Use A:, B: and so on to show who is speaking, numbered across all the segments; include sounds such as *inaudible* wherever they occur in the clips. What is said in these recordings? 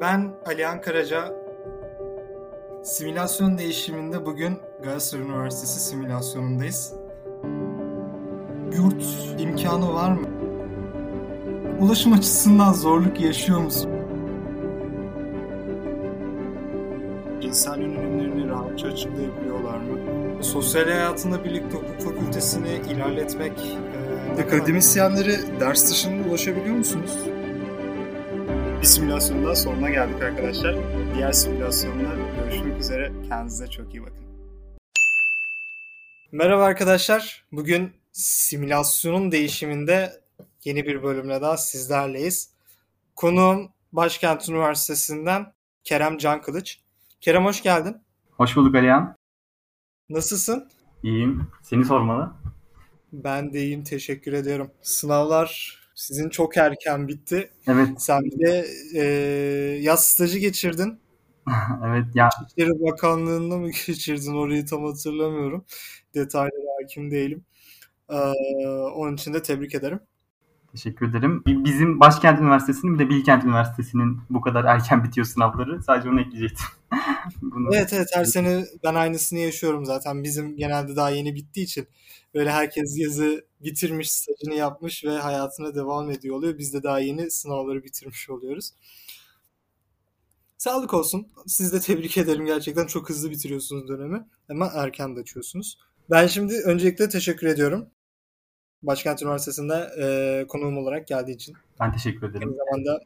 A: Ben Alihan Karaca. Simülasyon değişiminde bugün Galatasaray Üniversitesi simülasyonundayız. Yurt imkanı var mı? Ulaşım açısından zorluk yaşıyor musun? İnsan yönelimlerini rahatça açıklayabiliyorlar mı? Sosyal hayatında birlikte hukuk fakültesini ilerletmek... E, akademisyenlere ders dışında ulaşabiliyor musunuz? Bir simülasyonun daha sonuna geldik arkadaşlar. Diğer simülasyonda görüşmek üzere. Kendinize çok iyi bakın. Merhaba arkadaşlar. Bugün simülasyonun değişiminde yeni bir bölümle daha sizlerleyiz. Konuğum Başkent Üniversitesi'nden Kerem Can Kılıç. Kerem hoş geldin.
B: Hoş bulduk Alihan.
A: Nasılsın?
B: İyiyim. Seni sormalı.
A: Ben de iyiyim. Teşekkür ediyorum. Sınavlar sizin çok erken bitti.
B: Evet.
A: Sen de e, yaz stajı geçirdin. *laughs*
B: evet ya.
A: İçişleri Bakanlığı'nda mı *laughs* geçirdin? Orayı tam hatırlamıyorum. Detaylara hakim değilim. Ee, onun için de tebrik ederim.
B: Teşekkür ederim. Bizim Başkent Üniversitesi'nin bir de Bilkent Üniversitesi'nin bu kadar erken bitiyor sınavları. Sadece onu ekleyecektim. *laughs*
A: Bunu... Evet evet her sene ben aynısını yaşıyorum zaten. Bizim genelde daha yeni bittiği için böyle herkes yazı bitirmiş, stajını yapmış ve hayatına devam ediyor oluyor. Biz de daha yeni sınavları bitirmiş oluyoruz. Sağlık olsun. Siz de tebrik ederim. Gerçekten çok hızlı bitiriyorsunuz dönemi. Ama erken de açıyorsunuz. Ben şimdi öncelikle teşekkür ediyorum. Başkent Üniversitesi'nde e, konuğum olarak geldiği için.
B: Ben teşekkür ederim.
A: Aynı zamanda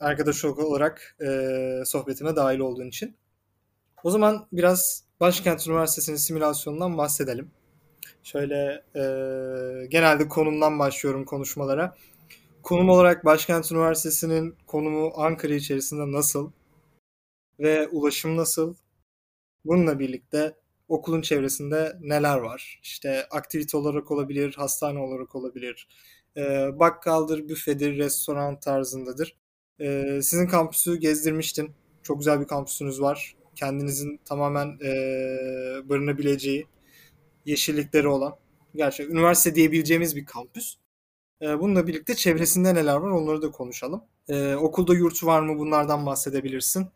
A: arkadaş olarak e, sohbetime dahil olduğun için. O zaman biraz Başkent Üniversitesi'nin simülasyonundan bahsedelim. Şöyle e, genelde konumdan başlıyorum konuşmalara. Konum olarak Başkent Üniversitesi'nin konumu Ankara içerisinde nasıl ve ulaşım nasıl? Bununla birlikte okulun çevresinde neler var? İşte aktivite olarak olabilir, hastane olarak olabilir, e, bakkaldır, büfedir, restoran tarzındadır. E, sizin kampüsü gezdirmiştin. Çok güzel bir kampüsünüz var. Kendinizin tamamen e, barınabileceği yeşillikleri olan gerçek üniversite diyebileceğimiz bir kampüs. E, bununla birlikte çevresinde neler var onları da konuşalım. E, okulda yurt var mı bunlardan bahsedebilirsin.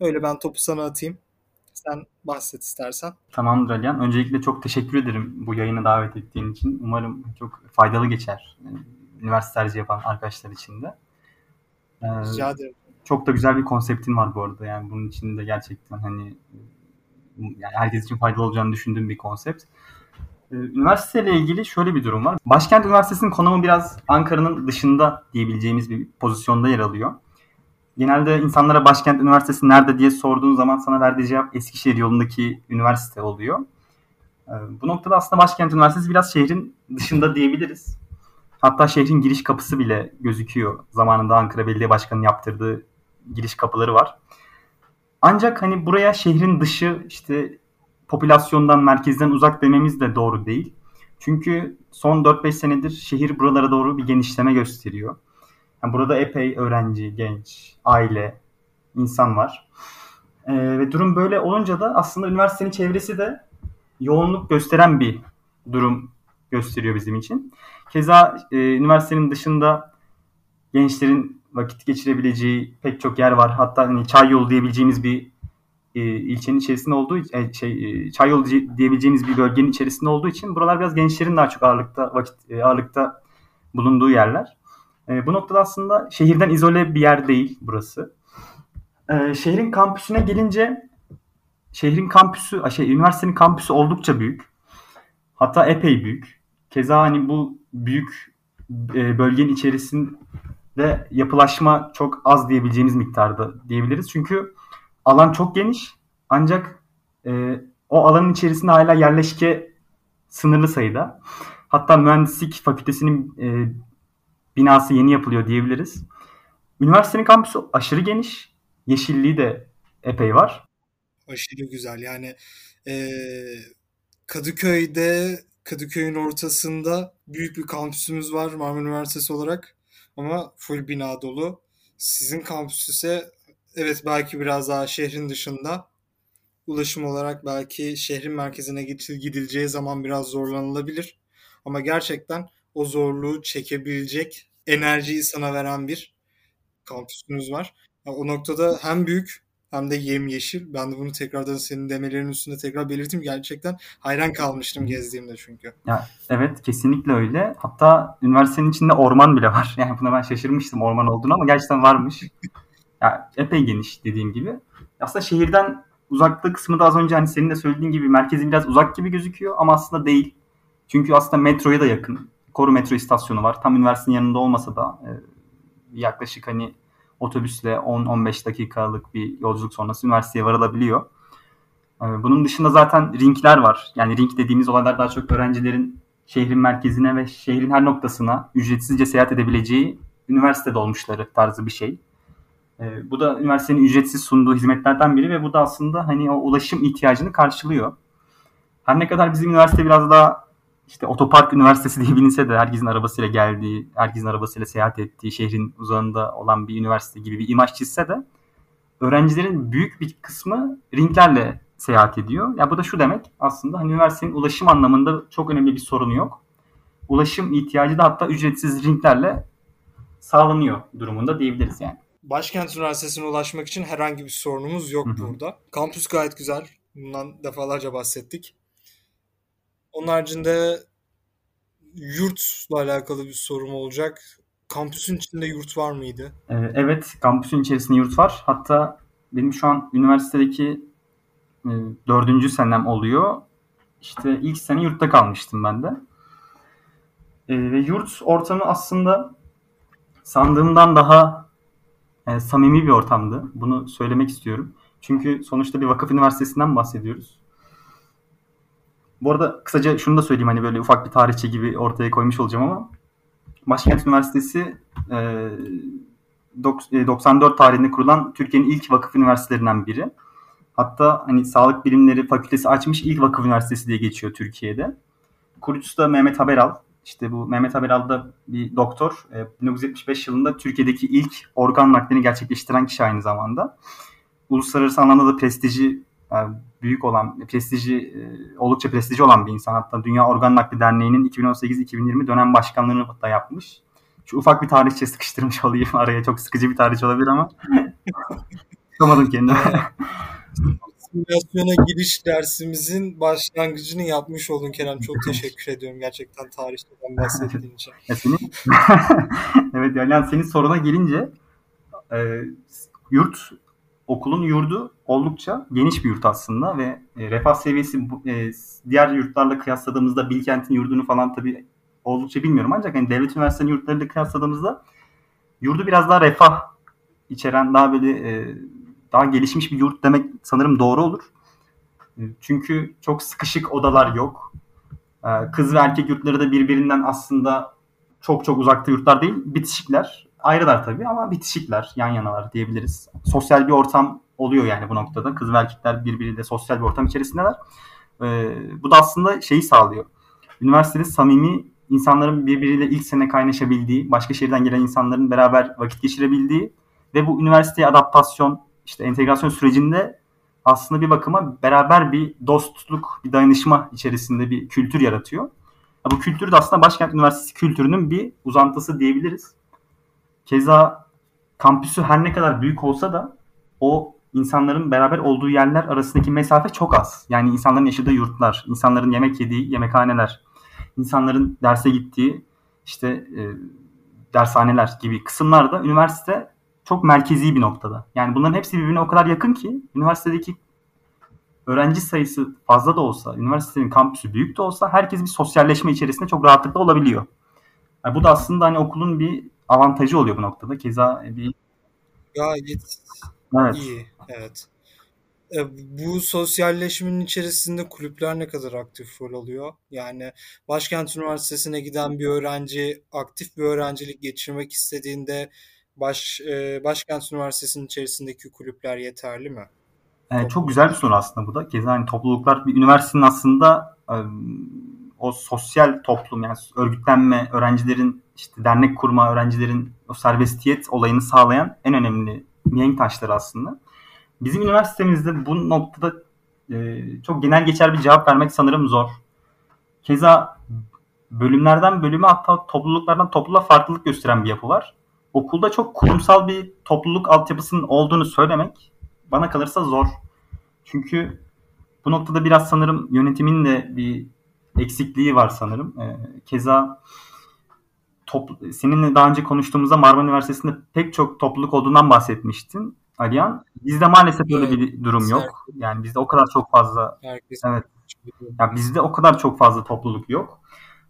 A: Öyle ben topu sana atayım. Sen bahset istersen.
B: Tamamdır Alihan. Öncelikle çok teşekkür ederim bu yayını davet ettiğin için. Umarım çok faydalı geçer üniversite tercih yapan arkadaşlar için de.
A: Ee, Rica ederim.
B: Çok da güzel bir konseptin var bu arada. Yani bunun içinde gerçekten hani yani herkes için faydalı olacağını düşündüğüm bir konsept. Ee, üniversiteyle ilgili şöyle bir durum var. Başkent Üniversitesi'nin konumu biraz Ankara'nın dışında diyebileceğimiz bir pozisyonda yer alıyor. Genelde insanlara Başkent Üniversitesi nerede diye sorduğun zaman sana verdiği cevap Eskişehir yolundaki üniversite oluyor. Ee, bu noktada aslında Başkent Üniversitesi biraz şehrin dışında diyebiliriz. Hatta şehrin giriş kapısı bile gözüküyor. Zamanında Ankara Belediye Başkanı'nın yaptırdığı giriş kapıları var. Ancak hani buraya şehrin dışı işte popülasyondan, merkezden uzak dememiz de doğru değil. Çünkü son 4-5 senedir şehir buralara doğru bir genişleme gösteriyor. Yani burada epey öğrenci, genç, aile, insan var. Ee, ve durum böyle olunca da aslında üniversitenin çevresi de yoğunluk gösteren bir durum gösteriyor bizim için. Keza e, üniversitenin dışında gençlerin vakit geçirebileceği pek çok yer var. Hatta hani çay yolu diyebileceğimiz bir e, ilçenin içerisinde olduğu e, şey e, çay yolu diyebileceğimiz bir bölgenin içerisinde olduğu için buralar biraz gençlerin daha çok ağırlıkta vakit e, ağırlıkta bulunduğu yerler. E, bu noktada aslında şehirden izole bir yer değil burası. E, şehrin kampüsüne gelince şehrin kampüsü, şey üniversitenin kampüsü oldukça büyük. Hatta epey büyük. Keza hani bu büyük e, bölgenin içerisinde yapılaşma çok az diyebileceğimiz miktarda diyebiliriz. Çünkü alan çok geniş ancak e, o alanın içerisinde hala yerleşke sınırlı sayıda. Hatta mühendislik fakültesinin e, binası yeni yapılıyor diyebiliriz. Üniversitenin kampüsü aşırı geniş. Yeşilliği de epey var.
A: Aşırı güzel. Yani e, Kadıköy'de Kadıköy'ün ortasında büyük bir kampüsümüz var Marmara Üniversitesi olarak. Ama full bina dolu. Sizin kampüs ise evet belki biraz daha şehrin dışında. Ulaşım olarak belki şehrin merkezine gidileceği zaman biraz zorlanılabilir. Ama gerçekten o zorluğu çekebilecek enerjiyi sana veren bir kampüsümüz var. Yani o noktada hem büyük hem de yemyeşil. Ben de bunu tekrardan senin demelerinin üstünde tekrar belirteyim. Gerçekten hayran kalmıştım gezdiğimde çünkü.
B: Ya evet kesinlikle öyle. Hatta üniversitenin içinde orman bile var. *laughs* Yani buna ben şaşırmıştım orman olduğunu ama gerçekten varmış. ya epey geniş dediğim gibi. Aslında şehirden uzaklığı kısmı da az önce hani senin de söylediğin gibi merkezi biraz uzak gibi gözüküyor ama aslında değil. Çünkü aslında metroya da yakın. Koru metro istasyonu var. Tam üniversitenin yanında olmasa da e, yaklaşık hani otobüsle 10-15 dakikalık bir yolculuk sonrası üniversiteye varılabiliyor. E, bunun dışında zaten ringler var. Yani ring dediğimiz olaylar daha çok öğrencilerin şehrin merkezine ve şehrin her noktasına ücretsizce seyahat edebileceği üniversite dolmuşları tarzı bir şey. E, bu da üniversitenin ücretsiz sunduğu hizmetlerden biri ve bu da aslında hani o ulaşım ihtiyacını karşılıyor. Her ne kadar bizim üniversite biraz daha işte otopark üniversitesi diye bilinse de herkesin arabasıyla geldiği, herkesin arabasıyla seyahat ettiği, şehrin uzağında olan bir üniversite gibi bir imaj çizse de öğrencilerin büyük bir kısmı ringlerle seyahat ediyor. Ya bu da şu demek aslında hani üniversitenin ulaşım anlamında çok önemli bir sorunu yok. Ulaşım ihtiyacı da hatta ücretsiz ringlerle sağlanıyor durumunda diyebiliriz yani.
A: Başkent Üniversitesi'ne ulaşmak için herhangi bir sorunumuz yok Hı-hı. burada. Kampüs gayet güzel. Bundan defalarca bahsettik. Onun haricinde yurtla alakalı bir sorum olacak. Kampüsün içinde yurt var mıydı?
B: Ee, evet, kampüsün içerisinde yurt var. Hatta benim şu an üniversitedeki e, dördüncü senem oluyor. İşte ilk sene yurtta kalmıştım ben de. E, ve yurt ortamı aslında sandığımdan daha e, samimi bir ortamdı. Bunu söylemek istiyorum. Çünkü sonuçta bir vakıf üniversitesinden bahsediyoruz. Bu arada kısaca şunu da söyleyeyim hani böyle ufak bir tarihçi gibi ortaya koymuş olacağım ama Başkent Üniversitesi e, 94 e, tarihinde kurulan Türkiye'nin ilk vakıf üniversitelerinden biri. Hatta hani Sağlık Bilimleri Fakültesi açmış ilk vakıf üniversitesi diye geçiyor Türkiye'de. Kurucusu da Mehmet Haberal. İşte bu Mehmet Haberal da bir doktor. 1975 yılında Türkiye'deki ilk organ naklini gerçekleştiren kişi aynı zamanda. Uluslararası anlamda da prestiji büyük olan, prestiji e, oldukça prestiji olan bir insan. Hatta Dünya Organ Nakli Derneği'nin 2018-2020 dönem başkanlığını da yapmış. Şu ufak bir tarihçe sıkıştırmış olayım *laughs* araya. Çok sıkıcı bir tarih olabilir ama *laughs* tutamadım kendimi.
A: Simülasyona giriş dersimizin başlangıcını yapmış oldun Kerem. Çok teşekkür ediyorum gerçekten tarihten bahsettiğin için. *laughs*
B: evet yani senin soruna gelince e, yurt okulun yurdu oldukça geniş bir yurt aslında ve e, refah seviyesi e, diğer yurtlarla kıyasladığımızda Bilkent'in yurdunu falan tabii oldukça bilmiyorum ancak hani devlet üniversitelerinin yurtlarıyla kıyasladığımızda yurdu biraz daha refah içeren daha böyle e, daha gelişmiş bir yurt demek sanırım doğru olur. Çünkü çok sıkışık odalar yok. Kız ve erkek yurtları da birbirinden aslında çok çok uzakta yurtlar değil, bitişikler. Ayrılar tabii ama bitişikler, yan yanalar diyebiliriz. Sosyal bir ortam oluyor yani bu noktada. Kız ve erkekler birbiriyle sosyal bir ortam içerisindeler. Ee, bu da aslında şeyi sağlıyor. Üniversitede samimi insanların birbiriyle ilk sene kaynaşabildiği, başka şehirden gelen insanların beraber vakit geçirebildiği ve bu üniversiteye adaptasyon, işte entegrasyon sürecinde aslında bir bakıma beraber bir dostluk, bir dayanışma içerisinde bir kültür yaratıyor. Bu kültür de aslında Başkent Üniversitesi kültürünün bir uzantısı diyebiliriz. Keza kampüsü her ne kadar büyük olsa da o insanların beraber olduğu yerler arasındaki mesafe çok az. Yani insanların yaşadığı yurtlar, insanların yemek yediği yemekhaneler, insanların derse gittiği işte e, dershaneler gibi kısımlarda üniversite çok merkezi bir noktada. Yani bunların hepsi birbirine o kadar yakın ki üniversitedeki öğrenci sayısı fazla da olsa, üniversitenin kampüsü büyük de olsa herkes bir sosyalleşme içerisinde çok rahatlıkla olabiliyor. Yani bu da aslında hani okulun bir avantajı oluyor bu noktada. Keza bir
A: gayet evet. iyi. Evet. E, bu sosyalleşmenin içerisinde kulüpler ne kadar aktif rol alıyor? Yani Başkent Üniversitesi'ne giden bir öğrenci aktif bir öğrencilik geçirmek istediğinde baş e, Başkent Üniversitesi'nin içerisindeki kulüpler yeterli mi?
B: E, çok güzel bir soru aslında bu da. Keza hani topluluklar bir üniversitenin aslında e, o sosyal toplum yani örgütlenme, öğrencilerin işte dernek kurma, öğrencilerin o serbestiyet olayını sağlayan en önemli mihenk taşları aslında. Bizim üniversitemizde bu noktada e, çok genel geçer bir cevap vermek sanırım zor. Keza bölümlerden bölüme hatta topluluklardan topluluğa farklılık gösteren bir yapı var. okulda çok kurumsal bir topluluk altyapısının olduğunu söylemek bana kalırsa zor. Çünkü bu noktada biraz sanırım yönetimin de bir eksikliği var sanırım. E, keza toplu, seninle daha önce konuştuğumuzda Marmara Üniversitesi'nde pek çok topluluk olduğundan bahsetmiştin Aliyan. Bizde maalesef evet, bir durum yok. Yani bizde o kadar çok fazla Herkes evet. Ya bizde o kadar çok fazla topluluk yok.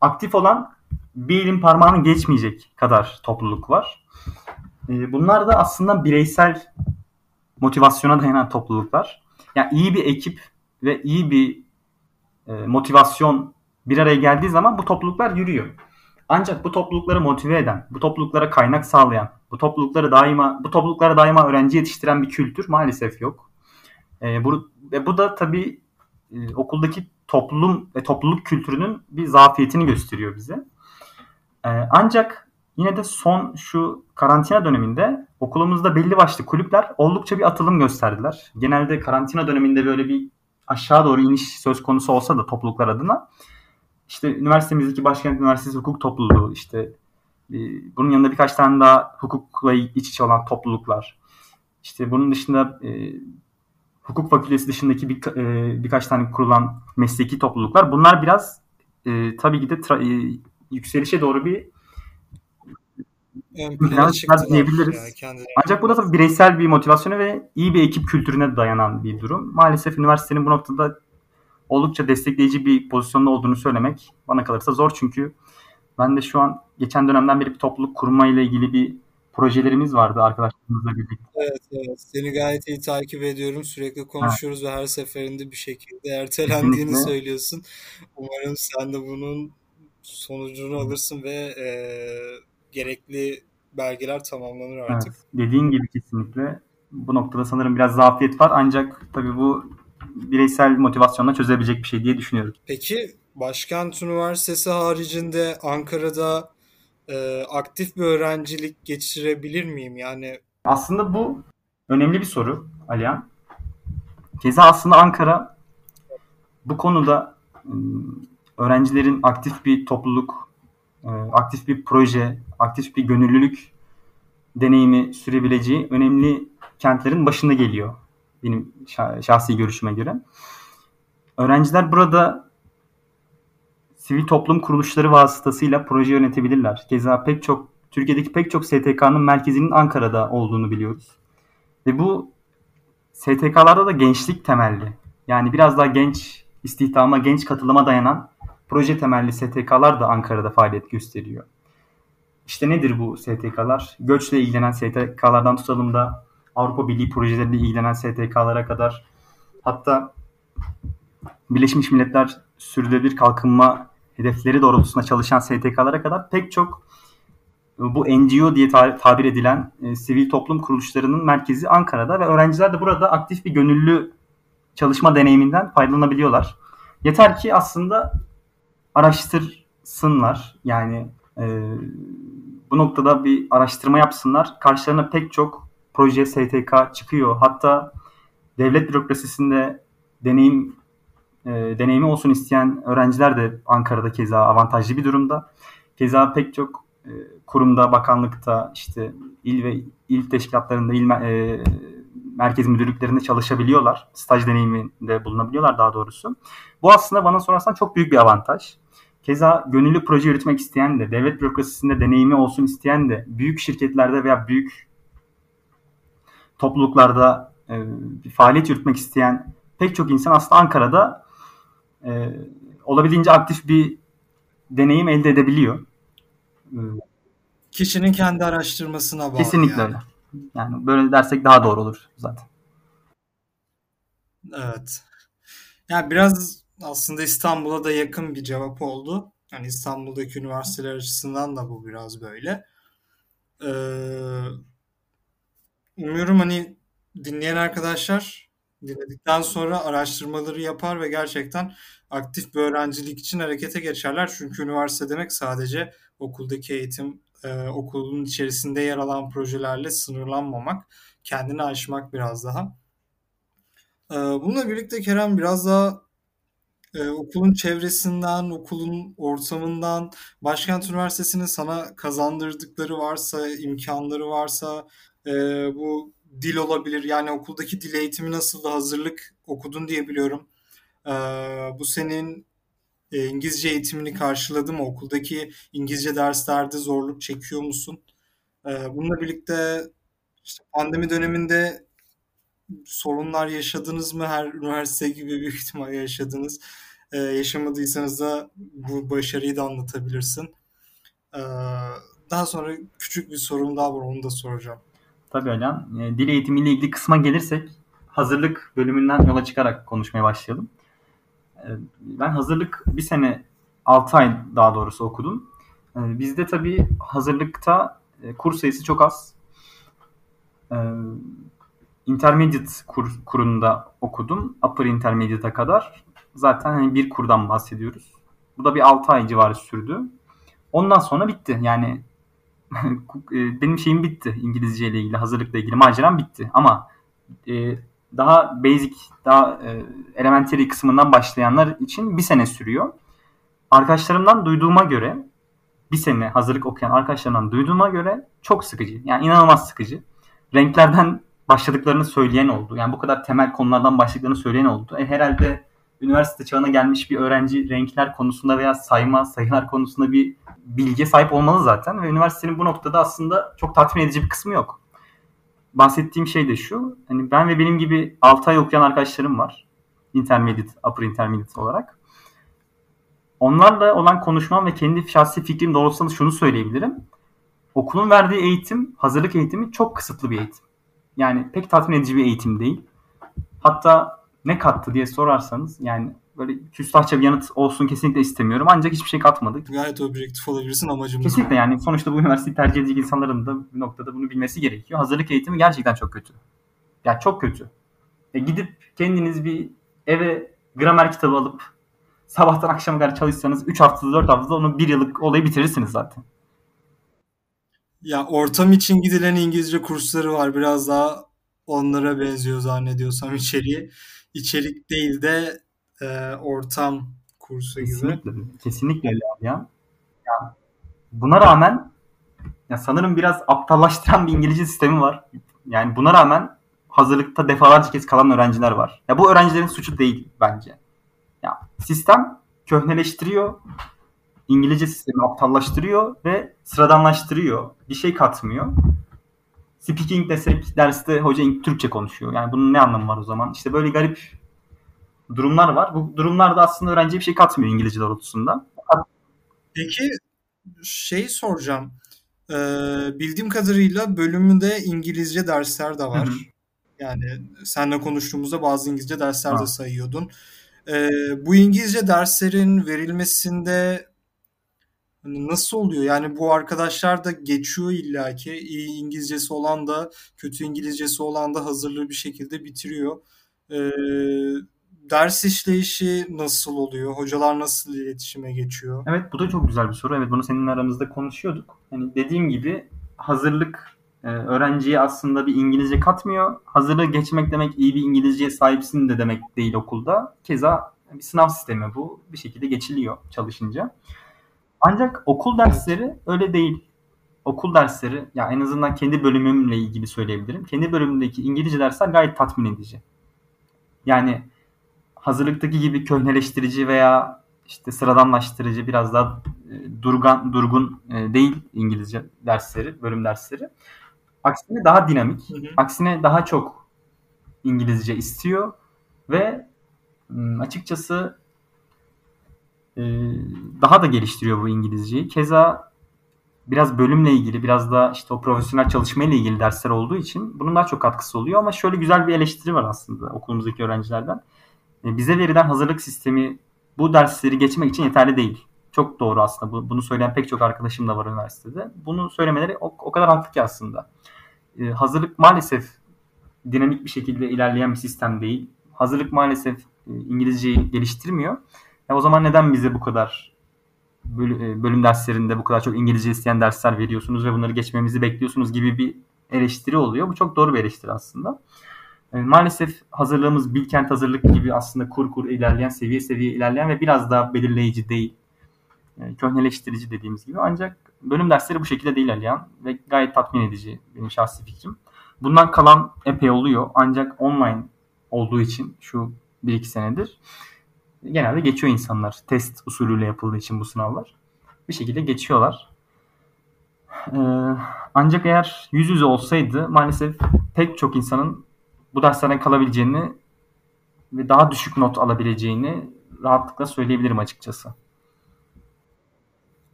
B: Aktif olan bir elin parmağını geçmeyecek kadar topluluk var. Ee, bunlar da aslında bireysel motivasyona dayanan topluluklar. Yani iyi bir ekip ve iyi bir e, motivasyon bir araya geldiği zaman bu topluluklar yürüyor. Ancak bu toplulukları motive eden, bu topluluklara kaynak sağlayan, bu toplulukları daima bu topluluklara daima öğrenci yetiştiren bir kültür maalesef yok. E, bu ve bu da tabii e, okuldaki toplum ve topluluk kültürünün bir zafiyetini gösteriyor bize. E, ancak yine de son şu karantina döneminde okulumuzda belli başlı kulüpler oldukça bir atılım gösterdiler. Genelde karantina döneminde böyle bir aşağı doğru iniş söz konusu olsa da topluluklar adına işte üniversitemizdeki Başkent Üniversitesi Hukuk Topluluğu işte e, bunun yanında birkaç tane daha hukukla iç içe olan topluluklar. İşte bunun dışında e, hukuk fakültesi dışındaki bir, e, birkaç tane kurulan mesleki topluluklar. Bunlar biraz e, tabii ki de tra- e, yükselişe doğru bir
A: ön
B: diyebiliriz. Yani Ancak bu da tabii bireysel bir motivasyonu ve iyi bir ekip kültürüne dayanan bir durum. Maalesef üniversitenin bu noktada oldukça destekleyici bir pozisyonda olduğunu söylemek bana kalırsa zor çünkü ben de şu an geçen dönemden beri bir topluluk kurma ile ilgili bir projelerimiz vardı arkadaşlarımızla birlikte.
A: Evet, evet. Seni gayet iyi takip ediyorum. Sürekli konuşuyoruz evet. ve her seferinde bir şekilde ertelendiğini Kesinlikle. söylüyorsun. Umarım sen de bunun sonucunu alırsın ve e, gerekli belgeler tamamlanır artık. Evet,
B: dediğin gibi kesinlikle. Bu noktada sanırım biraz zafiyet var ancak tabii bu bireysel motivasyonla çözebilecek bir şey diye düşünüyorum.
A: Peki Başkent Üniversitesi haricinde Ankara'da e, aktif bir öğrencilik geçirebilir miyim? Yani
B: aslında bu önemli bir soru Alihan. Keza aslında Ankara bu konuda öğrencilerin aktif bir topluluk, aktif bir proje, aktif bir gönüllülük deneyimi sürebileceği önemli kentlerin başında geliyor benim şahsi görüşüme göre. Öğrenciler burada sivil toplum kuruluşları vasıtasıyla proje yönetebilirler. Keza pek çok Türkiye'deki pek çok STK'nın merkezinin Ankara'da olduğunu biliyoruz. Ve bu STK'larda da gençlik temelli. Yani biraz daha genç istihdama, genç katılıma dayanan proje temelli STK'lar da Ankara'da faaliyet gösteriyor. İşte nedir bu STK'lar? Göçle ilgilenen STK'lardan tutalım da Avrupa Birliği projeleriyle ilgilenen STK'lara kadar hatta Birleşmiş Milletler sürdürülebilir kalkınma hedefleri doğrultusunda çalışan STK'lara kadar pek çok bu NGO diye tabir edilen e, sivil toplum kuruluşlarının merkezi Ankara'da ve öğrenciler de burada aktif bir gönüllü çalışma deneyiminden faydalanabiliyorlar. Yeter ki aslında araştırsınlar. Yani e, bu noktada bir araştırma yapsınlar. Karşılarına pek çok proje STK çıkıyor. Hatta devlet bürokrasisinde deneyim e, deneyimi olsun isteyen öğrenciler de Ankara'da keza avantajlı bir durumda. Keza pek çok e, kurumda, bakanlıkta, işte il ve il teşkilatlarında, il e, merkez müdürlüklerinde çalışabiliyorlar. Staj deneyiminde bulunabiliyorlar daha doğrusu. Bu aslında bana sorarsan çok büyük bir avantaj. Keza gönüllü proje yürütmek isteyen de, devlet bürokrasisinde deneyimi olsun isteyen de, büyük şirketlerde veya büyük topluluklarda e, bir faaliyet yürütmek isteyen pek çok insan aslında Ankara'da e, olabildiğince aktif bir deneyim elde edebiliyor.
A: Kişinin kendi araştırmasına bağlı.
B: Kesinlikle yani. öyle. Yani böyle dersek daha doğru olur zaten.
A: Evet. Yani biraz aslında İstanbul'a da yakın bir cevap oldu. Yani İstanbul'daki üniversiteler açısından da bu biraz böyle. Ee, umuyorum hani dinleyen arkadaşlar dinledikten sonra araştırmaları yapar ve gerçekten aktif bir öğrencilik için harekete geçerler. Çünkü üniversite demek sadece okuldaki eğitim, e, okulun içerisinde yer alan projelerle sınırlanmamak, kendini aşmak biraz daha. E, bununla birlikte Kerem biraz daha e, okulun çevresinden, okulun ortamından, Başkent Üniversitesi'nin sana kazandırdıkları varsa, imkanları varsa e, bu dil olabilir. Yani okuldaki dil eğitimi nasıl da hazırlık okudun diye biliyorum. E, bu senin e, İngilizce eğitimini karşıladı mı? Okuldaki İngilizce derslerde zorluk çekiyor musun? E, bununla birlikte işte pandemi döneminde sorunlar yaşadınız mı? Her üniversite gibi büyük ihtimal yaşadınız. Ee, yaşamadıysanız da bu başarıyı da anlatabilirsin. Ee, daha sonra küçük bir sorum daha var onu da soracağım.
B: Tabii hocam. E, dil eğitimiyle ilgili kısma gelirsek hazırlık bölümünden yola çıkarak konuşmaya başlayalım. E, ben hazırlık bir sene 6 ay daha doğrusu okudum. E, bizde tabii hazırlıkta e, kurs sayısı çok az. E, intermediate kur, kurunda okudum. Upper intermediate'a kadar. Zaten hani bir kurdan bahsediyoruz. Bu da bir 6 ay civarı sürdü. Ondan sonra bitti. Yani *laughs* benim şeyim bitti. İngilizce ile ilgili, hazırlıkla ilgili maceram bitti. Ama e, daha basic, daha e, elementary kısmından başlayanlar için bir sene sürüyor. Arkadaşlarımdan duyduğuma göre bir sene hazırlık okuyan arkadaşlarımdan duyduğuma göre çok sıkıcı. Yani inanılmaz sıkıcı. Renklerden başladıklarını söyleyen oldu. Yani bu kadar temel konulardan başladıklarını söyleyen oldu. E, herhalde üniversite çağına gelmiş bir öğrenci renkler konusunda veya sayma, sayılar konusunda bir bilgiye sahip olmalı zaten. Ve üniversitenin bu noktada aslında çok tatmin edici bir kısmı yok. Bahsettiğim şey de şu. Hani ben ve benim gibi 6 ay okuyan arkadaşlarım var. Intermediate, upper intermediate olarak. Onlarla olan konuşmam ve kendi şahsi fikrim doğrultusunda şunu söyleyebilirim. Okulun verdiği eğitim, hazırlık eğitimi çok kısıtlı bir eğitim. Yani pek tatmin edici bir eğitim değil. Hatta ne kattı diye sorarsanız yani böyle küstahça bir yanıt olsun kesinlikle istemiyorum. Ancak hiçbir şey katmadı.
A: Gayet objektif olabilirsin amacımız.
B: Kesinlikle yani sonuçta bu üniversiteyi tercih edecek insanların da bir noktada bunu bilmesi gerekiyor. Hazırlık eğitimi gerçekten çok kötü. Yani çok kötü. E gidip kendiniz bir eve gramer kitabı alıp sabahtan akşama kadar çalışsanız 3 haftada 4 haftada onu 1 yıllık olayı bitirirsiniz zaten.
A: Ya ortam için gidilen İngilizce kursları var. Biraz daha onlara benziyor zannediyorsam içeriği. İçerik değil de e, ortam kursu gibi.
B: Kesinlikle, kesinlikle öyle ya. ya. Buna rağmen ya sanırım biraz aptallaştıran bir İngilizce sistemi var. Yani buna rağmen hazırlıkta defalarca kez kalan öğrenciler var. Ya bu öğrencilerin suçu değil bence. Ya sistem köhneleştiriyor İngilizce sistemi aptallaştırıyor ve sıradanlaştırıyor. Bir şey katmıyor. Speaking desek derste hoca Türkçe konuşuyor. Yani bunun ne anlamı var o zaman? İşte böyle garip durumlar var. Bu durumlarda aslında öğrenciye bir şey katmıyor İngilizce doğrultusunda.
A: Peki şey soracağım. Ee, bildiğim kadarıyla bölümünde İngilizce dersler de var. Yani seninle konuştuğumuzda bazı İngilizce dersler ha. de sayıyordun. Ee, bu İngilizce derslerin verilmesinde nasıl oluyor? Yani bu arkadaşlar da geçiyor illaki. İyi İngilizcesi olan da kötü İngilizcesi olan da hazırlığı bir şekilde bitiriyor. Ee, ders işleyişi nasıl oluyor? Hocalar nasıl iletişime geçiyor?
B: Evet bu da çok güzel bir soru. Evet bunu senin aramızda konuşuyorduk. Hani dediğim gibi hazırlık e, öğrenciye aslında bir İngilizce katmıyor. Hazırlığı geçmek demek iyi bir İngilizceye sahipsin de demek değil okulda. Keza bir sınav sistemi bu. Bir şekilde geçiliyor çalışınca. Ancak okul dersleri öyle değil. Okul dersleri ya en azından kendi bölümümle ilgili söyleyebilirim. Kendi bölümümdeki İngilizce dersler gayet tatmin edici. Yani hazırlıktaki gibi köhneleştirici veya işte sıradanlaştırıcı biraz daha e, durgan durgun e, değil İngilizce dersleri, bölüm dersleri. Aksine daha dinamik, hı hı. aksine daha çok İngilizce istiyor ve açıkçası daha da geliştiriyor bu İngilizceyi. Keza biraz bölümle ilgili, biraz da işte o profesyonel çalışma ile ilgili dersler olduğu için bunun daha çok katkısı oluyor. Ama şöyle güzel bir eleştiri var aslında okulumuzdaki öğrencilerden. Ee, bize verilen hazırlık sistemi bu dersleri geçmek için yeterli değil. Çok doğru aslında. Bunu söyleyen pek çok arkadaşım da var üniversitede. Bunu söylemeleri o, o kadar haklı ki aslında. Ee, hazırlık maalesef dinamik bir şekilde ilerleyen bir sistem değil. Hazırlık maalesef e, İngilizceyi geliştirmiyor. E o zaman neden bize bu kadar e, bölüm derslerinde bu kadar çok İngilizce isteyen dersler veriyorsunuz ve bunları geçmemizi bekliyorsunuz gibi bir eleştiri oluyor. Bu çok doğru bir eleştiri aslında. E, maalesef hazırlığımız Bilkent hazırlık gibi aslında kur kur ilerleyen, seviye seviye ilerleyen ve biraz daha belirleyici değil. E, köhneleştirici dediğimiz gibi. Ancak bölüm dersleri bu şekilde değil Alihan ve gayet tatmin edici benim şahsi fikrim. Bundan kalan epey oluyor ancak online olduğu için şu 1-2 senedir genelde geçiyor insanlar. Test usulüyle yapıldığı için bu sınavlar. Bir şekilde geçiyorlar. Ee, ancak eğer yüz yüze olsaydı maalesef pek çok insanın bu derslerden kalabileceğini ve daha düşük not alabileceğini rahatlıkla söyleyebilirim açıkçası.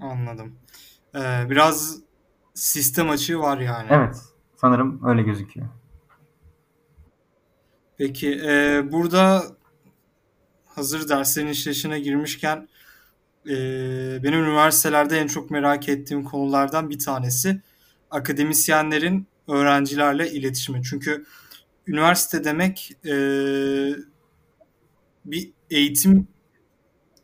A: Anladım. Ee, biraz sistem açığı var yani.
B: Evet. Sanırım öyle gözüküyor.
A: Peki e, burada hazır derslerin işleyişine girmişken e, benim üniversitelerde en çok merak ettiğim konulardan bir tanesi akademisyenlerin öğrencilerle iletişimi. Çünkü üniversite demek e, bir eğitim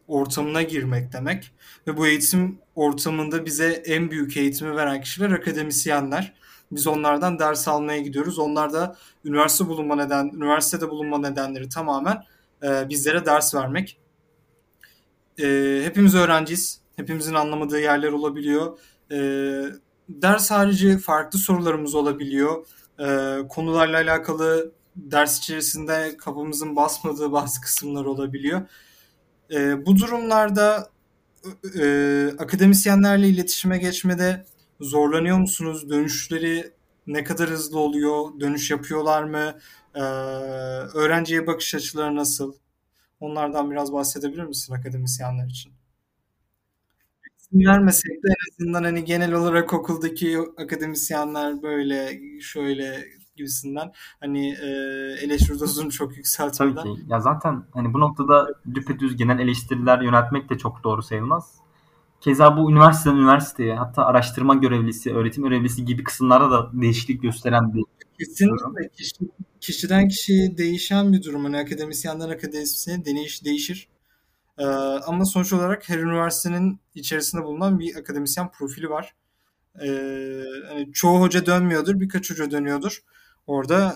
A: ortamına girmek demek ve bu eğitim ortamında bize en büyük eğitimi veren kişiler akademisyenler. Biz onlardan ders almaya gidiyoruz. Onlar da üniversite bulunma neden, üniversitede bulunma nedenleri tamamen e, bizlere ders vermek. E, hepimiz öğrenciyiz. Hepimizin anlamadığı yerler olabiliyor. E, ders harici farklı sorularımız olabiliyor. E, konularla alakalı ders içerisinde kafamızın basmadığı bazı kısımlar olabiliyor. E, bu durumlarda e, akademisyenlerle iletişime geçmede zorlanıyor musunuz? Dönüşleri ne kadar hızlı oluyor? Dönüş yapıyorlar mı? Ee, öğrenciye bakış açıları nasıl? Onlardan biraz bahsedebilir misin akademisyenler için? Vermesek de en azından hani genel olarak okuldaki akademisyenler böyle şöyle gibisinden hani e, eleştiri dozunu çok
B: Tabii
A: yükseltmeden.
B: ki. Ya zaten hani bu noktada düpedüz genel eleştiriler yöneltmek de çok doğru sayılmaz. Keza bu üniversiteden üniversiteye hatta araştırma görevlisi, öğretim görevlisi gibi kısımlarda da değişiklik gösteren bir.
A: Kesinlikle kişi, kişiden kişiye değişen bir durum. Hani akademisyenden akademisyene değiş, değişir. Ee, ama sonuç olarak her üniversitenin içerisinde bulunan bir akademisyen profili var. Ee, hani çoğu hoca dönmüyordur, birkaç hoca dönüyordur. Orada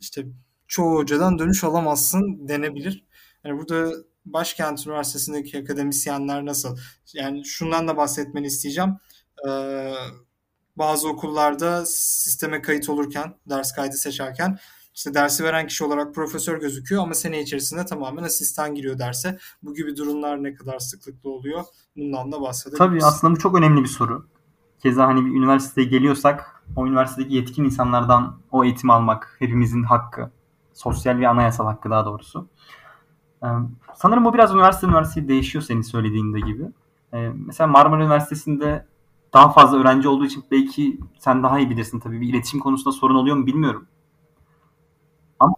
A: işte çoğu hocadan dönüş alamazsın denebilir. Yani burada Başkent Üniversitesi'ndeki akademisyenler nasıl? Yani şundan da bahsetmeni isteyeceğim. Ee, bazı okullarda sisteme kayıt olurken, ders kaydı seçerken işte dersi veren kişi olarak profesör gözüküyor ama sene içerisinde tamamen asistan giriyor derse. Bu gibi durumlar ne kadar sıklıkla oluyor? Bundan da bahsedebiliriz.
B: Tabii aslında bu çok önemli bir soru. Keza hani bir üniversiteye geliyorsak o üniversitedeki yetkin insanlardan o eğitimi almak hepimizin hakkı. Sosyal ve anayasal hakkı daha doğrusu. Ee, sanırım bu biraz üniversite üniversite değişiyor senin söylediğinde gibi. Ee, mesela Marmara Üniversitesi'nde daha fazla öğrenci olduğu için belki sen daha iyi bilirsin tabii. Bir iletişim konusunda sorun oluyor mu bilmiyorum. Ama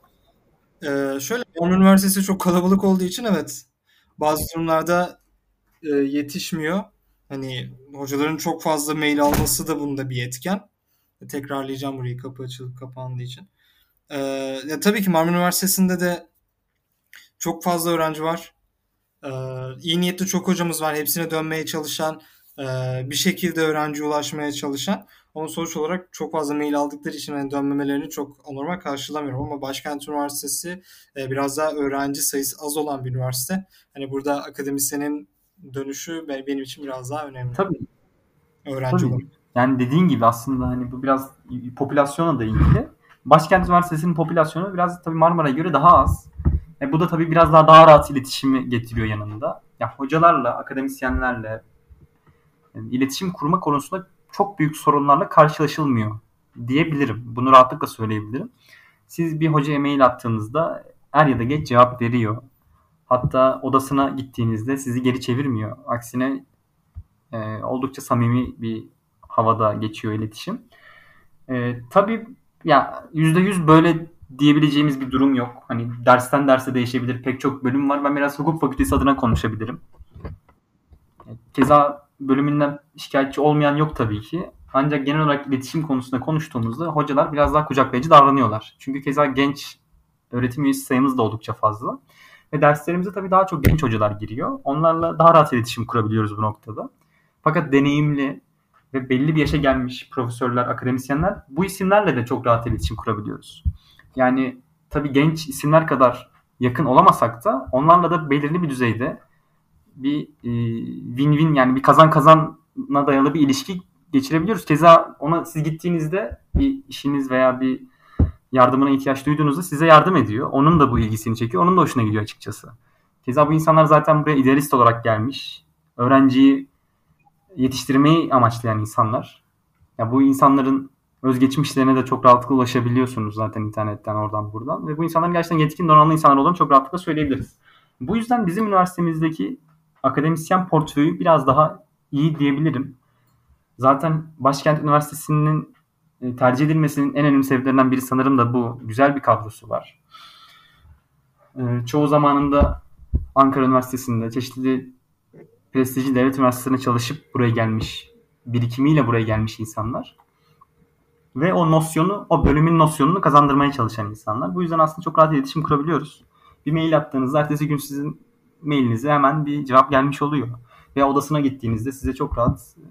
A: Ee, şöyle, Marmara Üniversitesi çok kalabalık olduğu için evet bazı durumlarda e, yetişmiyor. Hani hocaların çok fazla mail alması da bunda bir etken. Tekrarlayacağım burayı kapı açılıp kapandığı için. Ee, ya tabii ki Marmara Üniversitesi'nde de çok fazla öğrenci var. Ee, iyi niyetli çok hocamız var. Hepsine dönmeye çalışan, e, bir şekilde öğrenciye ulaşmaya çalışan. Ama sonuç olarak çok fazla mail aldıkları için hani dönmemelerini çok anormal karşılamıyorum. Ama Başkent Üniversitesi e, biraz daha öğrenci sayısı az olan bir üniversite. Hani burada akademisyenin dönüşü be- benim için biraz daha önemli.
B: tabii
A: Öğrenci
B: tabii.
A: olarak.
B: Yani dediğin gibi aslında hani bu biraz popülasyona da ilgili. Başkent Üniversitesi'nin popülasyonu biraz tabii Marmara'ya göre daha az. E, bu da tabii biraz daha daha rahat iletişimi getiriyor yanında. Ya hocalarla, akademisyenlerle e, iletişim kurma konusunda çok büyük sorunlarla karşılaşılmıyor diyebilirim. Bunu rahatlıkla söyleyebilirim. Siz bir hocaya mail attığınızda er ya da geç cevap veriyor. Hatta odasına gittiğinizde sizi geri çevirmiyor. Aksine e, oldukça samimi bir havada geçiyor iletişim. E, tabii ya %100 böyle diyebileceğimiz bir durum yok. Hani dersten derse değişebilir. Pek çok bölüm var. Ben biraz hukuk fakültesi adına konuşabilirim. Keza bölümünden şikayetçi olmayan yok tabii ki. Ancak genel olarak iletişim konusunda konuştuğumuzda hocalar biraz daha kucaklayıcı davranıyorlar. Çünkü keza genç öğretim üyesi sayımız da oldukça fazla. Ve derslerimize tabii daha çok genç hocalar giriyor. Onlarla daha rahat iletişim kurabiliyoruz bu noktada. Fakat deneyimli ve belli bir yaşa gelmiş profesörler, akademisyenler bu isimlerle de çok rahat iletişim kurabiliyoruz. Yani tabii genç isimler kadar yakın olamasak da onlarla da belirli bir düzeyde bir e, win-win yani bir kazan kazana dayalı bir ilişki geçirebiliyoruz. Keza ona siz gittiğinizde bir işiniz veya bir yardımına ihtiyaç duyduğunuzda size yardım ediyor. Onun da bu ilgisini çekiyor. Onun da hoşuna gidiyor açıkçası. Keza bu insanlar zaten buraya idealist olarak gelmiş. Öğrenciyi yetiştirmeyi amaçlayan insanlar. Ya bu insanların özgeçmişlerine de çok rahatlıkla ulaşabiliyorsunuz zaten internetten oradan buradan. Ve bu insanların gerçekten yetkin donanımlı insanlar olduğunu çok rahatlıkla söyleyebiliriz. Bu yüzden bizim üniversitemizdeki akademisyen portföyü biraz daha iyi diyebilirim. Zaten Başkent Üniversitesi'nin e, tercih edilmesinin en önemli sebeplerinden biri sanırım da bu. Güzel bir kadrosu var. E, çoğu zamanında Ankara Üniversitesi'nde çeşitli prestijli devlet üniversitelerine çalışıp buraya gelmiş, birikimiyle buraya gelmiş insanlar. Ve o nosyonu, o bölümün nosyonunu kazandırmaya çalışan insanlar. Bu yüzden aslında çok rahat iletişim kurabiliyoruz. Bir mail attığınızda ertesi gün sizin mailinize hemen bir cevap gelmiş oluyor. Veya odasına gittiğinizde size çok rahat e,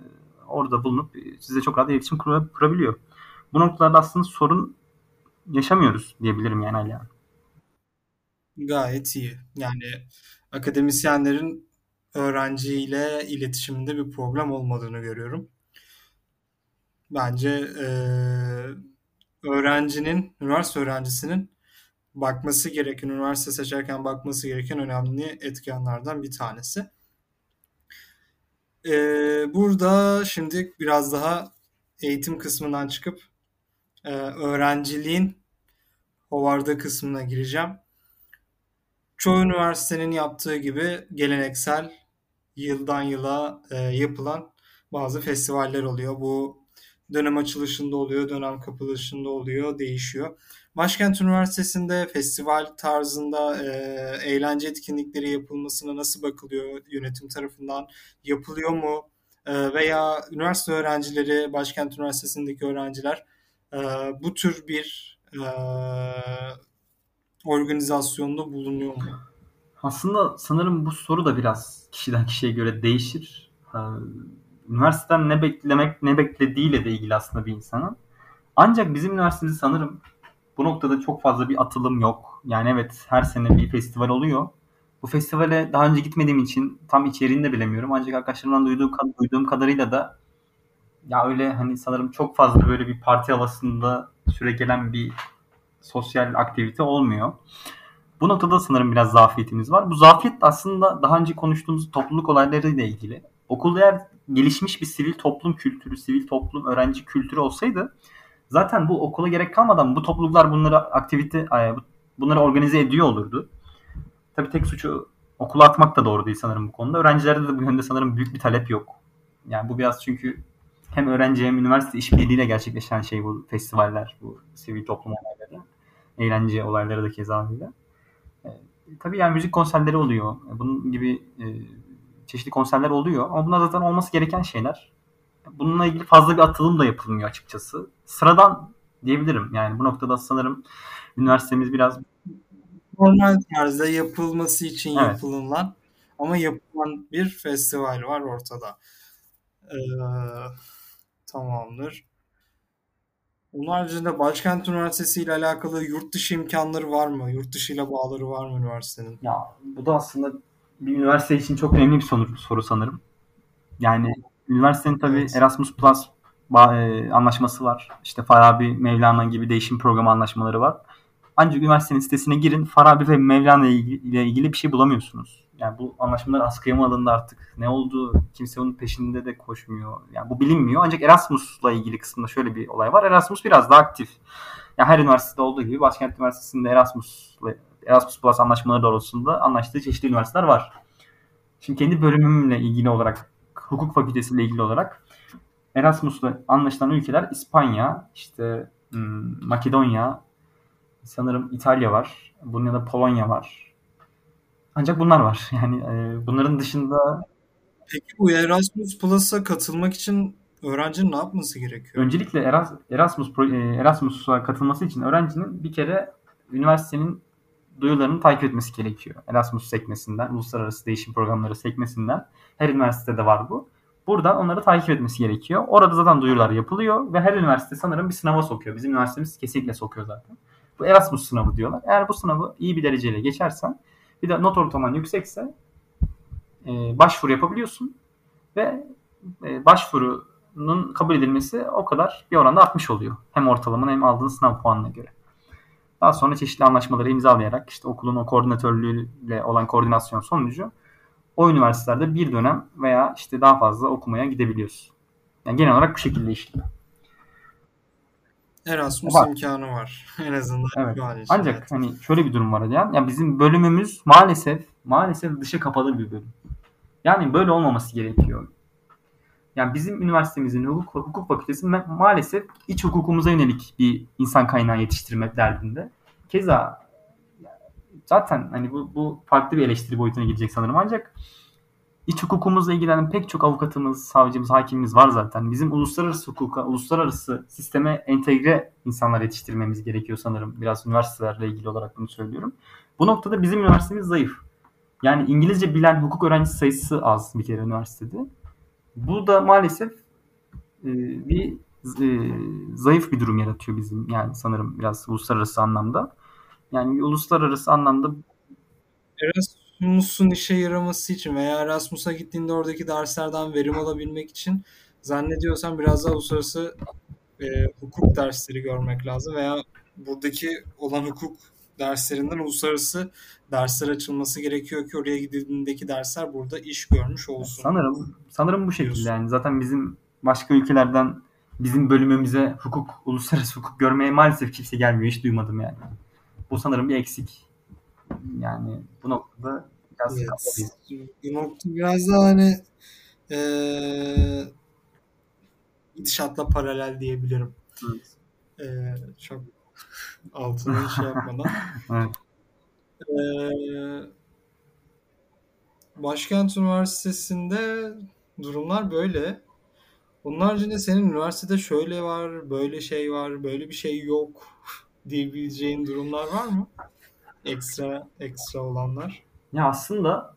B: orada bulunup size çok rahat iletişim kurabiliyor. Bu noktalarda aslında sorun yaşamıyoruz diyebilirim yani Alihan.
A: Gayet iyi. Yani akademisyenlerin öğrenciyle iletişiminde bir problem olmadığını görüyorum. Bence e, öğrencinin, üniversite öğrencisinin bakması gereken, üniversite seçerken bakması gereken önemli etkenlerden bir tanesi. E, burada şimdi biraz daha eğitim kısmından çıkıp e, öğrenciliğin Howard'a kısmına gireceğim. Çoğu üniversitenin yaptığı gibi geleneksel yıldan yıla e, yapılan bazı festivaller oluyor. Bu dönem açılışında oluyor, dönem kapılışında oluyor, değişiyor. Başkent Üniversitesi'nde festival tarzında e, eğlence etkinlikleri yapılmasına nasıl bakılıyor yönetim tarafından? Yapılıyor mu? E, veya üniversite öğrencileri, Başkent Üniversitesi'ndeki öğrenciler e, bu tür bir e, organizasyonda bulunuyor mu?
B: Aslında sanırım bu soru da biraz kişiden kişiye göre değişir. Ee, üniversiteden ne beklemek ne beklediğiyle de ilgili aslında bir insanın. Ancak bizim üniversitemizde sanırım bu noktada çok fazla bir atılım yok. Yani evet her sene bir festival oluyor. Bu festivale daha önce gitmediğim için tam içeriğini de bilemiyorum. Ancak arkadaşlarımdan duyduğum, duyduğum kadarıyla da ya öyle hani sanırım çok fazla böyle bir parti havasında süre gelen bir sosyal aktivite olmuyor. Bu noktada sanırım biraz zafiyetimiz var. Bu zafiyet aslında daha önce konuştuğumuz topluluk olaylarıyla ilgili. Okulda eğer gelişmiş bir sivil toplum kültürü, sivil toplum öğrenci kültürü olsaydı zaten bu okula gerek kalmadan bu topluluklar bunları aktivite, bunları organize ediyor olurdu. Tabii tek suçu okula atmak da doğru değil sanırım bu konuda. Öğrencilerde de bu yönde sanırım büyük bir talep yok. Yani bu biraz çünkü hem öğrenci hem üniversite işbirliğiyle gerçekleşen şey bu festivaller, bu sivil toplum olayları. Eğlence olayları da keza öyle. E, tabii yani müzik konserleri oluyor. Bunun gibi e, çeşitli konserler oluyor. Ama bunlar zaten olması gereken şeyler. Bununla ilgili fazla bir atılım da yapılmıyor açıkçası. Sıradan diyebilirim. Yani bu noktada sanırım üniversitemiz biraz
A: normal tarzda yapılması için evet. yapılan ama yapılan bir festival var ortada. Ee, tamamdır. Onun haricinde Başkent Üniversitesi ile alakalı yurt dışı imkanları var mı? Yurt dışı ile bağları var mı üniversitenin?
B: Ya bu da aslında bir üniversite için çok önemli bir soru, soru sanırım. Yani üniversitenin tabii evet. Erasmus Plus e, anlaşması var. İşte Farabi, Mevlana gibi değişim programı anlaşmaları var. Ancak üniversitenin sitesine girin Farabi ve Mevlana ile ilgili bir şey bulamıyorsunuz. Yani bu anlaşmalar askıya mı alındı artık? Ne oldu? Kimse onun peşinde de koşmuyor. Yani bu bilinmiyor. Ancak Erasmus'la ilgili kısmında şöyle bir olay var. Erasmus biraz daha aktif. Yani her üniversitede olduğu gibi Başkent Üniversitesi'nde Erasmus Erasmus Plus anlaşmaları doğrultusunda anlaştığı çeşitli üniversiteler var. Şimdi kendi bölümümle ilgili olarak, hukuk fakültesiyle ilgili olarak Erasmus'la anlaşılan ülkeler İspanya, işte hmm, Makedonya, sanırım İtalya var. Bunun ya da Polonya var. Ancak bunlar var. *laughs* Yani e, bunların dışında
A: Peki bu Erasmus Plus'a katılmak için öğrencinin ne yapması gerekiyor?
B: Öncelikle Erasmus e, Erasmus'a katılması için öğrencinin bir kere üniversitenin duyularını takip etmesi gerekiyor. Erasmus sekmesinden, uluslararası değişim programları sekmesinden. Her üniversitede var bu. Buradan onları takip etmesi gerekiyor. Orada zaten duyurular yapılıyor ve her üniversite sanırım bir sınava sokuyor. Bizim üniversitemiz kesinlikle sokuyor zaten. Bu Erasmus sınavı diyorlar. Eğer bu sınavı iyi bir dereceyle geçersen bir de not ortalaman yüksekse e, başvuru yapabiliyorsun ve e, başvurunun kabul edilmesi o kadar bir oranda artmış oluyor. Hem ortalamanın hem aldığın sınav puanına göre. Daha sonra çeşitli anlaşmaları imzalayarak işte okulun o koordinatörlüğüyle olan koordinasyon sonucu o üniversitelerde bir dönem veya işte daha fazla okumaya gidebiliyorsun. Yani genel olarak bu şekilde işliyor.
A: Erasmus var. imkanı var *laughs* en azından.
B: Evet. Ancak evet. hani şöyle bir durum var ya. Ya bizim bölümümüz maalesef maalesef dışa kapalı bir bölüm. Yani böyle olmaması gerekiyor. Yani bizim üniversitemizin hukuk, hukuk fakültesi maalesef iç hukukumuza yönelik bir insan kaynağı yetiştirmek derdinde. Keza zaten hani bu, bu farklı bir eleştiri boyutuna gidecek sanırım ancak iç hukukumuzla ilgilenen pek çok avukatımız, savcımız, hakimimiz var zaten. Bizim uluslararası hukuka, uluslararası sisteme entegre insanlar yetiştirmemiz gerekiyor sanırım. Biraz üniversitelerle ilgili olarak bunu söylüyorum. Bu noktada bizim üniversitemiz zayıf. Yani İngilizce bilen hukuk öğrencisi sayısı az bir kere üniversitede. Bu da maalesef e, bir e, zayıf bir durum yaratıyor bizim yani sanırım biraz uluslararası anlamda. Yani uluslararası anlamda
A: Erasmus'un işe yaraması için veya Erasmus'a gittiğinde oradaki derslerden verim alabilmek için zannediyorsam biraz daha uluslararası e, hukuk dersleri görmek lazım veya buradaki olan hukuk derslerinden uluslararası dersler açılması gerekiyor ki oraya gidildiğindeki dersler burada iş görmüş olsun.
B: Sanırım sanırım bu şekilde yani zaten bizim başka ülkelerden bizim bölümümüze hukuk, uluslararası hukuk görmeye maalesef kimse gelmiyor. Hiç duymadım yani. Bu sanırım bir eksik. Yani bu noktada biraz
A: evet. Bu nokta biraz daha hani ee, gidişatla paralel diyebilirim. Evet. Ee, çok altına şey yapmadan. *laughs* evet. Ee, Başkent Üniversitesi'nde durumlar böyle. Bunun haricinde senin üniversitede şöyle var, böyle şey var, böyle bir şey yok *laughs* diyebileceğin durumlar var mı? Ekstra ekstra olanlar.
B: Ya aslında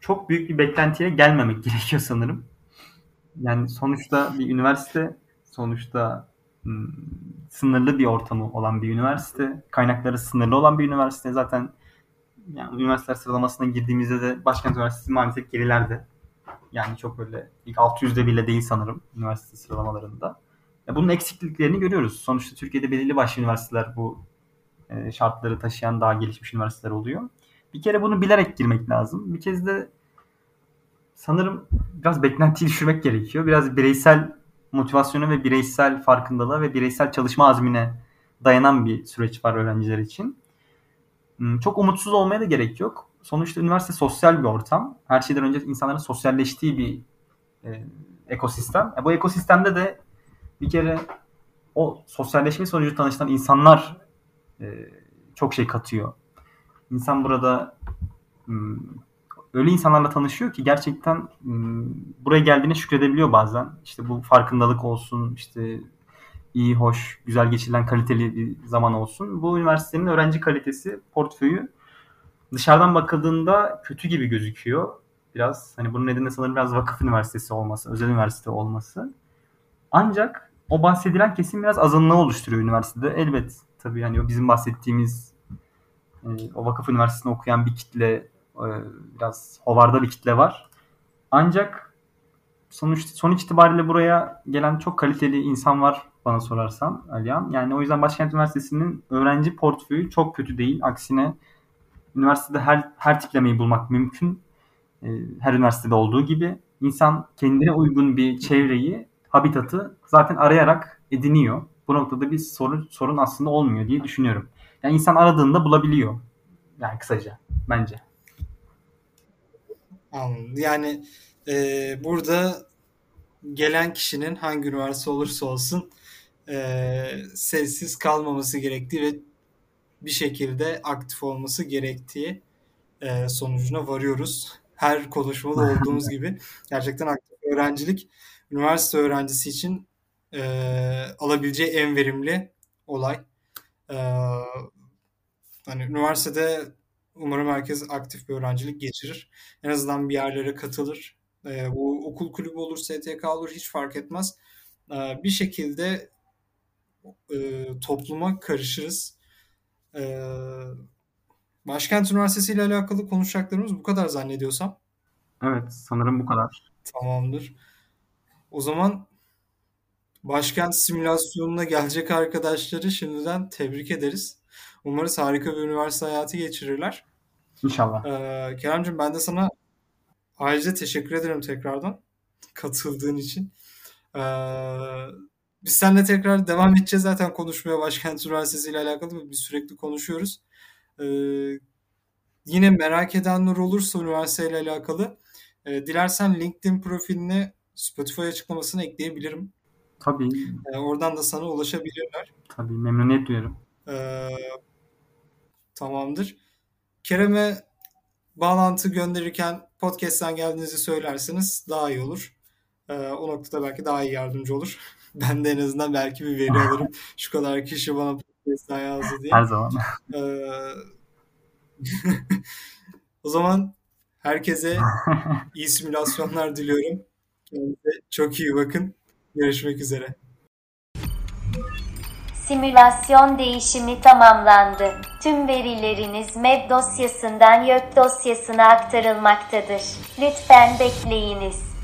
B: çok büyük bir beklentiye gelmemek *laughs* gerekiyor sanırım. Yani sonuçta bir üniversite, sonuçta hmm, sınırlı bir ortamı olan bir üniversite, kaynakları sınırlı olan bir üniversite. Zaten yani üniversiteler sıralamasına girdiğimizde de Başkent Üniversitesi maalesef gerilerde. Yani çok böyle ilk 600'de bile değil sanırım üniversite sıralamalarında. Ya bunun eksikliklerini görüyoruz. Sonuçta Türkiye'de belirli başlı üniversiteler bu e, şartları taşıyan daha gelişmiş üniversiteler oluyor. Bir kere bunu bilerek girmek lazım. Bir kez de sanırım biraz beklentiyi düşürmek gerekiyor. Biraz bireysel motivasyonu ve bireysel farkındalığa ve bireysel çalışma azmine dayanan bir süreç var öğrenciler için. Hmm, çok umutsuz olmaya da gerek yok. Sonuçta üniversite sosyal bir ortam. Her şeyden önce insanların sosyalleştiği bir e, ekosistem. E, bu ekosistemde de bir kere o sosyalleşme sonucu tanışılan insanlar e, çok şey katıyor. İnsan burada hmm, öyle insanlarla tanışıyor ki gerçekten hmm, buraya geldiğine şükredebiliyor bazen. İşte bu farkındalık olsun, işte iyi, hoş, güzel geçirilen kaliteli bir zaman olsun. Bu üniversitenin öğrenci kalitesi, portföyü dışarıdan bakıldığında kötü gibi gözüküyor. Biraz hani bunun nedeni sanırım biraz vakıf üniversitesi olması, özel üniversite olması. Ancak o bahsedilen kesim biraz azınlığı oluşturuyor üniversitede. Elbet tabii hani o bizim bahsettiğimiz e, o vakıf üniversitesinde okuyan bir kitle biraz hovarda bir kitle var. Ancak sonuç sonuç itibariyle buraya gelen çok kaliteli insan var bana sorarsan Alihan. Yani o yüzden Başkent Üniversitesi'nin öğrenci portföyü çok kötü değil. Aksine üniversitede her her tiplemeyi bulmak mümkün. E, her üniversitede olduğu gibi insan kendine uygun bir çevreyi, habitatı zaten arayarak ediniyor. Bu noktada bir sorun sorun aslında olmuyor diye düşünüyorum. Yani insan aradığında bulabiliyor. Yani kısaca bence.
A: Anladım. Yani e, burada gelen kişinin hangi üniversite olursa olsun e, sessiz kalmaması gerektiği ve bir şekilde aktif olması gerektiği e, sonucuna varıyoruz. Her konuşmada *laughs* olduğumuz gibi gerçekten aktif öğrencilik üniversite öğrencisi için e, alabileceği en verimli olay. E, hani üniversitede umarım herkes aktif bir öğrencilik geçirir. En azından bir yerlere katılır. E, bu okul kulübü olur, STK olur hiç fark etmez. E, bir şekilde e, topluma karışırız. Ee, Başkent Üniversitesi ile alakalı konuşacaklarımız bu kadar zannediyorsam.
B: Evet, sanırım bu kadar.
A: Tamamdır. O zaman Başkent simülasyonuna gelecek arkadaşları şimdiden tebrik ederiz. Umarız harika bir üniversite hayatı geçirirler.
B: İnşallah.
A: Ee, Kerem'cim ben de sana ayrıca teşekkür ederim tekrardan katıldığın için. Ee, biz seninle tekrar devam edeceğiz zaten konuşmaya Başkent Üniversitesi ile alakalı. Biz sürekli konuşuyoruz. Ee, yine merak edenler olursa üniversiteyle alakalı e, dilersen LinkedIn profiline Spotify açıklamasını ekleyebilirim.
B: Tabii.
A: E, oradan da sana ulaşabilirler.
B: Tabii memnuniyet duyarım.
A: E, tamamdır. Kerem'e bağlantı gönderirken podcast'ten geldiğinizi söylerseniz daha iyi olur. E, o noktada belki daha iyi yardımcı olur. *laughs* ben de en azından belki bir veri alırım. *laughs* Şu kadar kişi bana podcast'ten yazdı diye.
B: Her zaman.
A: E, *laughs* o zaman herkese iyi simülasyonlar diliyorum. Kendinize çok iyi bakın. Görüşmek üzere.
C: Simülasyon değişimi tamamlandı. Tüm verileriniz MEB dosyasından YÖK dosyasına aktarılmaktadır. Lütfen bekleyiniz.